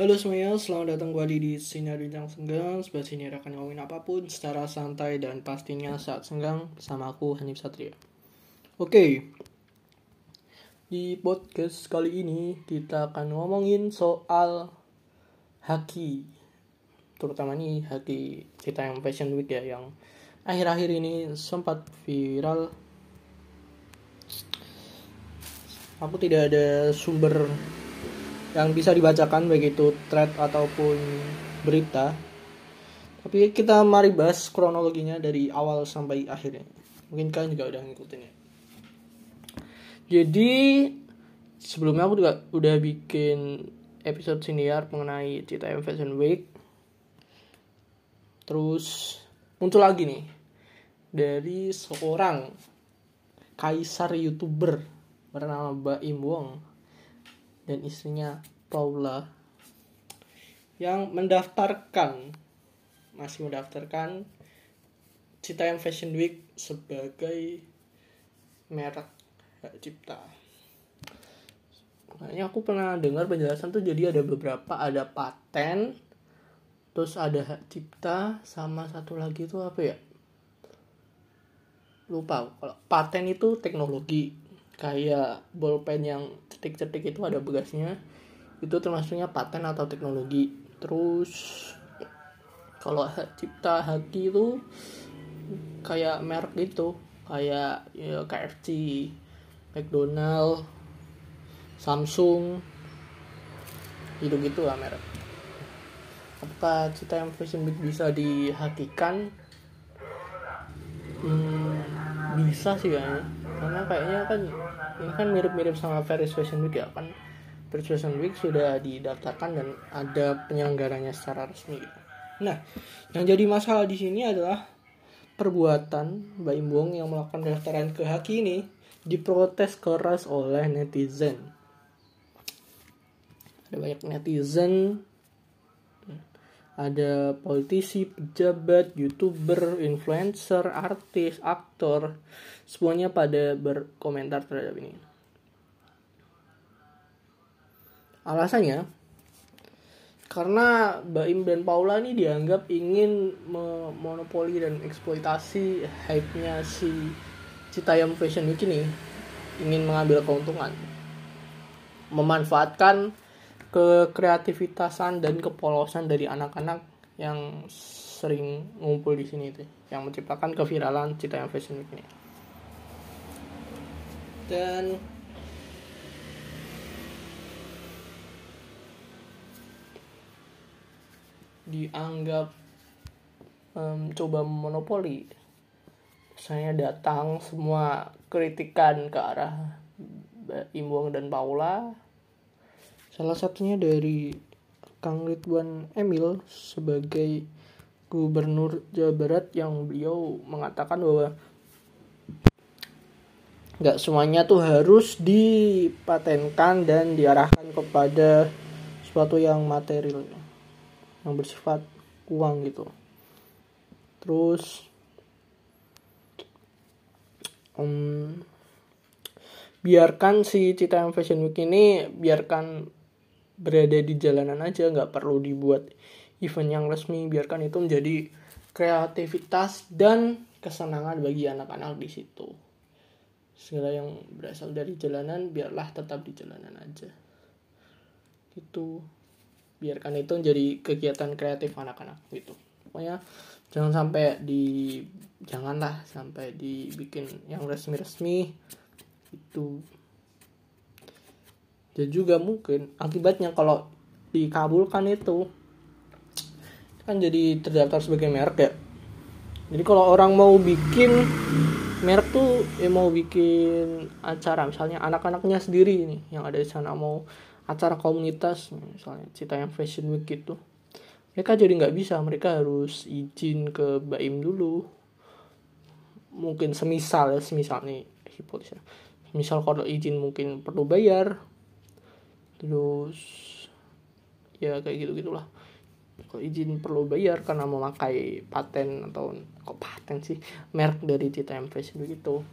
Halo semuanya, selamat datang kembali di Sinar Bincang Senggang. Sebelah sini akan ngomongin apa pun secara santai dan pastinya saat senggang bersama aku Hanif Satria. Oke, di podcast kali ini kita akan ngomongin soal haki. Terutama nih haki kita yang Fashion Week ya Yang akhir-akhir ini sempat viral. Aku tidak ada sumber yang bisa dibacakan baik itu thread ataupun berita. Tapi kita mari bahas kronologinya dari awal sampai akhirnya. Mungkin kalian juga udah ngikutin ya. Jadi sebelumnya aku juga udah bikin episode siniar mengenai CTM Fashion Week. Terus muncul lagi nih dari seorang kaisar youtuber bernama Baim Wong dan istrinya Paula yang mendaftarkan masih mendaftarkan Citayam Fashion Week sebagai merek hak cipta. Kayaknya aku pernah dengar penjelasan tuh jadi ada beberapa ada paten, terus ada hak cipta, sama satu lagi itu apa ya? Lupa. Kalau paten itu teknologi, kayak bolpen yang cetik-cetik itu ada begasnya itu termasuknya paten atau teknologi. Terus kalau cipta haki itu kayak merek itu kayak ya, KFC McDonald Samsung gitu gitu lah merek. Apakah cita yang fashion week bisa dihakikan hmm, bisa sih kayaknya. Karena kayaknya kan ini kan mirip-mirip sama Paris Fashion Week ya kan? Paris Fashion Week sudah didaftarkan dan ada penyelenggaranya secara resmi. Nah yang jadi masalah di sini adalah perbuatan Mbak Imbong yang melakukan pendaftaran ke Haki ini diprotes keras oleh netizen. Ada banyak netizen ada politisi, pejabat, youtuber, influencer, artis, aktor, semuanya pada berkomentar terhadap ini. Alasannya, karena Baim dan Paula ini dianggap ingin memonopoli dan eksploitasi hype-nya si Citayam Fashion Week ini, ingin mengambil keuntungan, memanfaatkan kekreativitasan dan kepolosan dari anak-anak yang sering ngumpul di sini itu yang menciptakan keviralan cita yang fashion week ini. Dan dianggap um, coba monopoli. Saya datang semua kritikan ke arah Imbuang dan Paula Salah satunya dari Kang Ridwan Emil sebagai Gubernur Jawa Barat yang beliau mengatakan bahwa nggak semuanya tuh harus dipatenkan dan diarahkan kepada sesuatu yang material yang bersifat uang gitu. Terus um, biarkan si Cita Fashion Week ini biarkan berada di jalanan aja nggak perlu dibuat event yang resmi. Biarkan itu menjadi kreativitas dan kesenangan bagi anak-anak di situ. Segala yang berasal dari jalanan biarlah tetap di jalanan aja. Itu biarkan itu menjadi kegiatan kreatif anak-anak gitu. Pokoknya jangan sampai di janganlah sampai dibikin yang resmi-resmi itu dan juga mungkin akibatnya kalau dikabulkan itu kan jadi terdaftar sebagai merek ya. Jadi kalau orang mau bikin merek tuh ya mau bikin acara misalnya anak-anaknya sendiri nih yang ada di sana mau acara komunitas misalnya cita yang fashion week gitu. Mereka jadi nggak bisa mereka harus izin ke Baim dulu. Mungkin semisal ya semisal nih hipotesis. Misal kalau izin mungkin perlu bayar terus ya kayak gitu gitulah kalau izin perlu bayar karena memakai paten atau kok paten sih? Merek dari CTM Fashion begitu.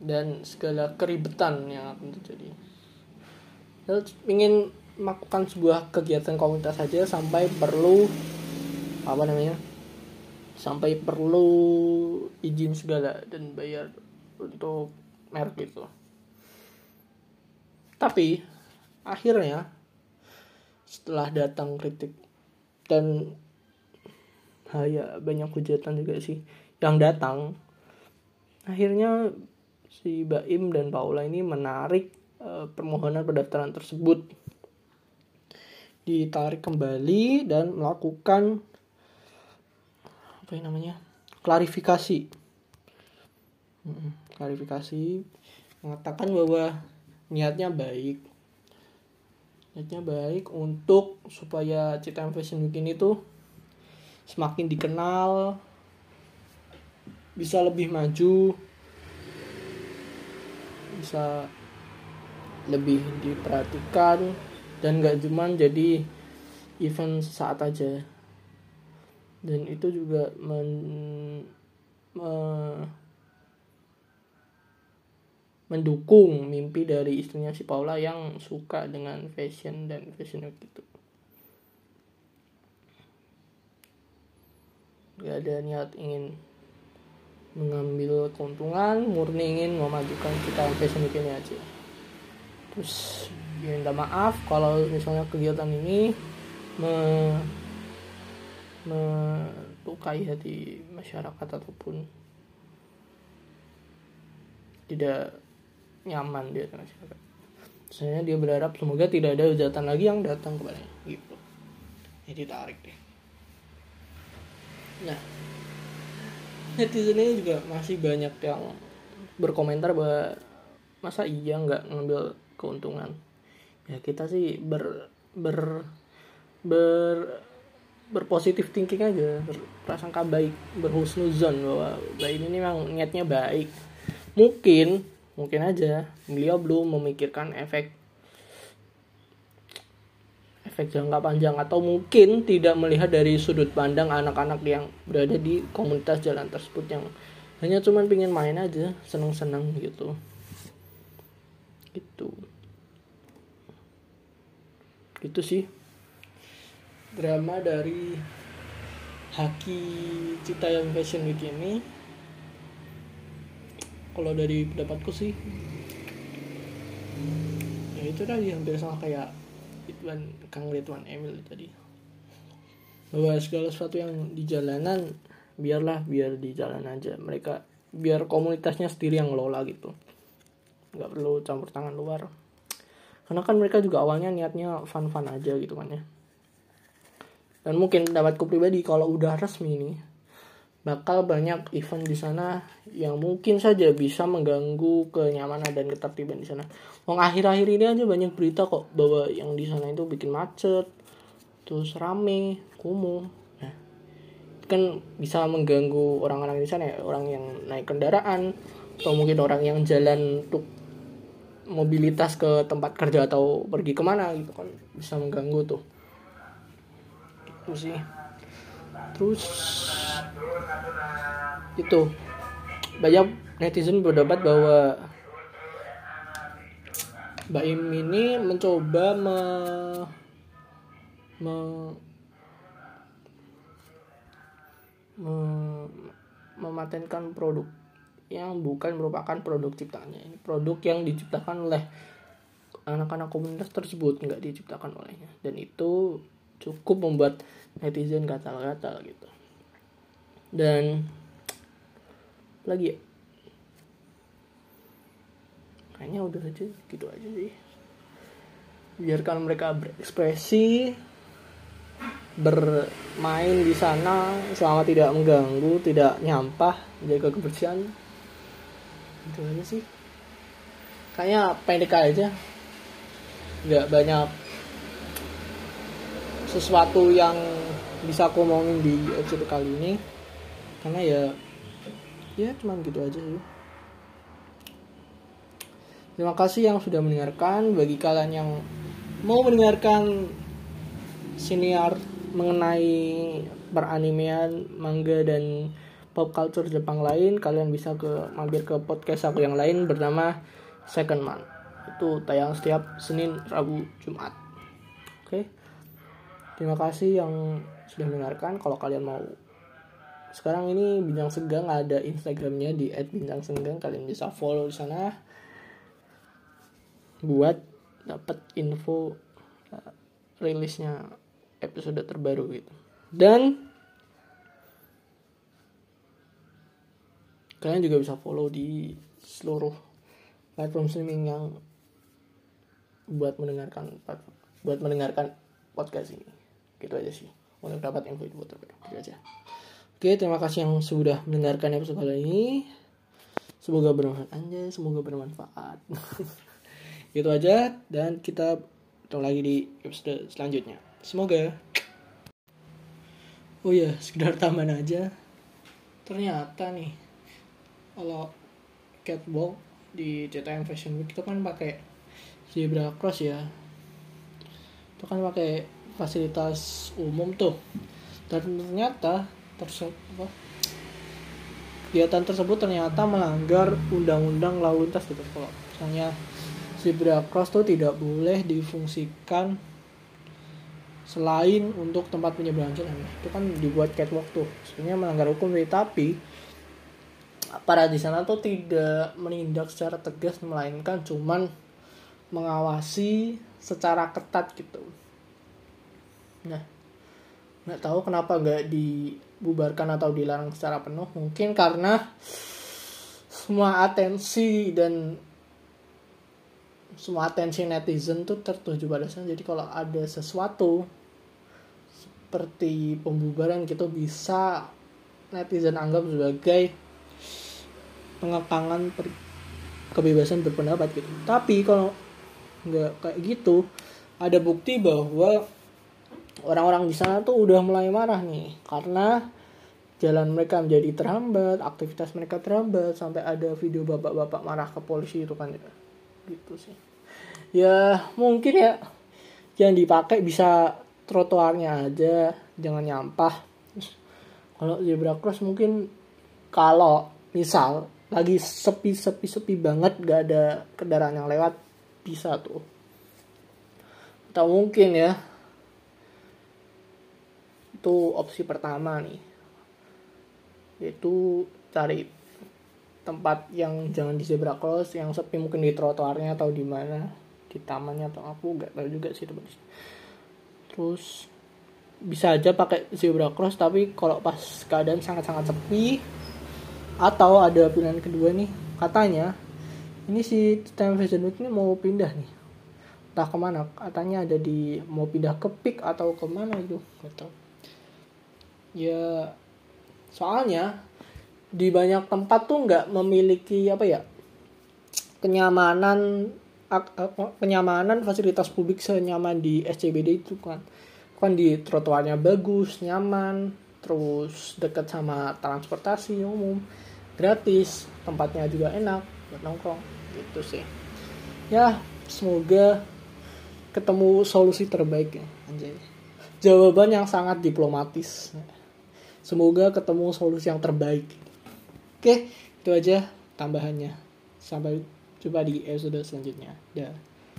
Dan segala keribetan yang akan terjadi. Lalu ingin melakukan sebuah kegiatan komunitas saja sampai perlu apa namanya sampai perlu izin segala dan bayar untuk merek itu tapi akhirnya setelah datang kritik dan ya banyak hujatan juga sih yang datang akhirnya si Baim dan Paula ini menarik uh, permohonan pendaftaran tersebut. Ditarik kembali dan melakukan apa yang namanya klarifikasi. Klarifikasi mengatakan bahwa niatnya baik. Niatnya baik untuk supaya Cita Fashion Week ini tuh semakin dikenal bisa lebih maju bisa lebih diperhatikan dan gak cuman jadi event saat aja. Dan itu juga men, me, mendukung mimpi dari istrinya si Paula yang suka dengan fashion dan fashion week itu. Gak ada niat ingin mengambil keuntungan murni ingin memajukan kita fashion week ini aja. Terus ya minta maaf kalau misalnya kegiatan ini me melukai hati masyarakat ataupun tidak nyaman dia masyarakat. Saya dia berharap semoga tidak ada hujatan lagi yang datang kepadanya gitu. Jadi tarik deh. Nah, netizen ini juga masih banyak yang berkomentar bahwa masa iya nggak ngambil keuntungan ya kita sih ber ber ber berpositif thinking aja berprasangka baik berhusnuzon bahwa baik ini memang niatnya baik mungkin mungkin aja. Beliau belum memikirkan efek efek jangka panjang atau mungkin tidak melihat dari sudut pandang anak-anak yang berada di komunitas jalan tersebut yang hanya cuman pingin main aja seneng-seneng gitu. Gitu. Gitu sih. Drama dari Haki Cita yang Fashion Week ini kalau dari pendapatku sih ya itu tadi hampir sama kayak Ridwan Kang Ridwan Emil tadi. Bahwa segala sesuatu yang di jalanan biarlah biar di jalan aja. Mereka biar komunitasnya sendiri yang ngelola gitu. Nggak perlu campur tangan luar. Karena kan mereka juga awalnya niatnya fun fun aja gitu kan ya. Dan mungkin pendapatku pribadi kalau udah resmi nih bakal banyak event di sana yang mungkin saja bisa mengganggu kenyamanan dan ketertiban di sana. Wong akhir-akhir ini aja banyak berita kok bahwa yang di sana itu bikin macet, terus rame, kumuh. Nah, kan bisa mengganggu orang-orang di sana ya, orang yang naik kendaraan atau mungkin orang yang jalan untuk mobilitas ke tempat kerja atau pergi ke mana gitu kan bisa mengganggu tuh itu sih terus itu. Banyak netizen berdebat bahwa Mbak Im ini mencoba me, me, me, mematenkan produk yang bukan merupakan produk ciptaannya. Ini produk yang diciptakan oleh anak-anak komunitas tersebut nggak diciptakan olehnya. Dan itu cukup membuat netizen gatal-gatal gitu dan lagi ya? Kayaknya udah aja gitu aja sih. Biarkan mereka berekspresi bermain di sana selama tidak mengganggu tidak nyampah jaga kebersihan. Itu aja sih. Kayaknya pendek aja. Nggak banyak sesuatu yang bisa aku ngomongin di episode kali ini karena ya ya cuman gitu aja sih. Terima kasih yang sudah mendengarkan. Bagi kalian yang mau mendengarkan siniar mengenai peranimean manga dan pop culture Jepang lain kalian bisa ke mampir ke podcast aku yang lain bernama Second Man. Itu tayang setiap Senin Rabu Jumat. Oke. Terima kasih yang sudah mendengarkan. Kalau kalian mau sekarang ini Bincang Senggang ada Instagramnya di @bincang_senggang kalian bisa follow di sana. Buat dapat info uh, rilisnya episode terbaru gitu. Dan kalian juga bisa follow di seluruh platform streaming yang buat mendengarkan buat mendengarkan podcast ini. Gitu aja sih. Untuk dapat info itu terbaru. Gitu aja Oke, terima kasih yang sudah mendengarkan episode kali ini. Semoga bermanfaat aja, semoga bermanfaat. itu aja dan kita ketemu lagi di episode selanjutnya. Semoga. Oh ya, sekedar tambahan aja. Ternyata nih kalau catwalk di CTM Fashion Week itu kan pakai zebra cross ya. Itu kan pakai fasilitas umum tuh. Dan ternyata tersebut kegiatan tersebut ternyata melanggar undang-undang lalu lintas gitu kalau misalnya zebra cross tuh tidak boleh difungsikan selain untuk tempat penyeberangan jalan. Itu kan dibuat catwalk tuh. Sebenarnya melanggar hukum tapi para di sana tuh tidak menindak secara tegas melainkan cuman mengawasi secara ketat gitu. Nah nggak tahu kenapa nggak dibubarkan atau dilarang secara penuh. Mungkin karena semua atensi dan semua atensi netizen tuh tertuju pada sana jadi kalau ada sesuatu seperti pembubaran gitu bisa netizen anggap sebagai pengekangan kebebasan berpendapat gitu. Tapi kalau nggak kayak gitu ada bukti bahwa orang-orang di sana tuh udah mulai marah nih karena jalan mereka menjadi terhambat, aktivitas mereka terhambat sampai ada video bapak-bapak marah ke polisi itu kan. Gitu sih. Ya, mungkin ya yang dipakai bisa trotoarnya aja, jangan nyampah. Kalau zebra cross mungkin kalau misal lagi sepi-sepi-sepi banget gak ada kendaraan yang lewat bisa tuh. Atau mungkin ya itu opsi pertama nih yaitu cari tempat yang jangan di zebra cross yang sepi mungkin di trotoarnya atau di mana di tamannya atau aku nggak tahu juga sih teman terus bisa aja pakai zebra cross tapi kalau pas keadaan sangat-sangat sepi atau ada pilihan kedua nih katanya ini si time fashion week ini mau pindah nih. Entah ke mana katanya ada di mau pindah ke pik atau ke mana itu nggak ya soalnya di banyak tempat tuh nggak memiliki apa ya kenyamanan kenyamanan fasilitas publik senyaman di SCBD itu kan. Kan di trotoarnya bagus nyaman terus dekat sama transportasi umum gratis tempatnya juga enak buat nongkrong gitu sih. Ya semoga ketemu solusi terbaik ya anjay. Jawaban yang sangat diplomatis semoga ketemu solusi yang terbaik. Oke itu aja tambahannya. Sampai jumpa di episode selanjutnya. Dah